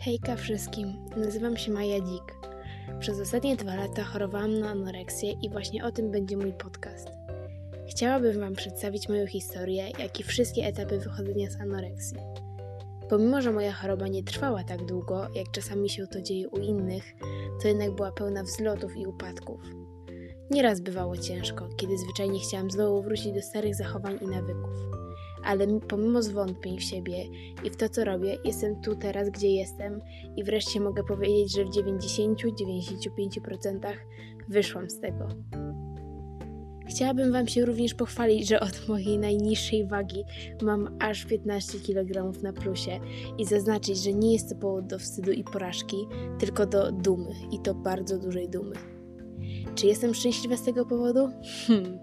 Hejka wszystkim, nazywam się Maja Dzik. Przez ostatnie dwa lata chorowałam na anoreksję i właśnie o tym będzie mój podcast. Chciałabym Wam przedstawić moją historię, jak i wszystkie etapy wychodzenia z anoreksji. Pomimo, że moja choroba nie trwała tak długo, jak czasami się to dzieje u innych, to jednak była pełna wzlotów i upadków. Nieraz bywało ciężko, kiedy zwyczajnie chciałam znowu wrócić do starych zachowań i nawyków ale pomimo zwątpień w siebie i w to, co robię, jestem tu teraz, gdzie jestem i wreszcie mogę powiedzieć, że w 90-95% wyszłam z tego. Chciałabym Wam się również pochwalić, że od mojej najniższej wagi mam aż 15 kg na plusie i zaznaczyć, że nie jest to powód do wstydu i porażki, tylko do dumy i to bardzo dużej dumy. Czy jestem szczęśliwa z tego powodu? Hmm.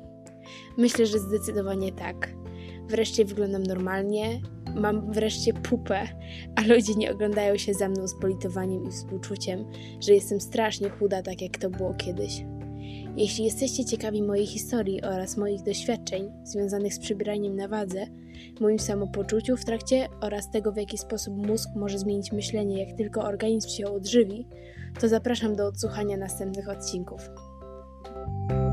Myślę, że zdecydowanie tak. Wreszcie wyglądam normalnie, mam wreszcie pupę, a ludzie nie oglądają się za mną z politowaniem i współczuciem, że jestem strasznie chuda, tak jak to było kiedyś. Jeśli jesteście ciekawi mojej historii oraz moich doświadczeń związanych z przybieraniem na wadze, moim samopoczuciu w trakcie oraz tego, w jaki sposób mózg może zmienić myślenie, jak tylko organizm się odżywi, to zapraszam do odsłuchania następnych odcinków. thank you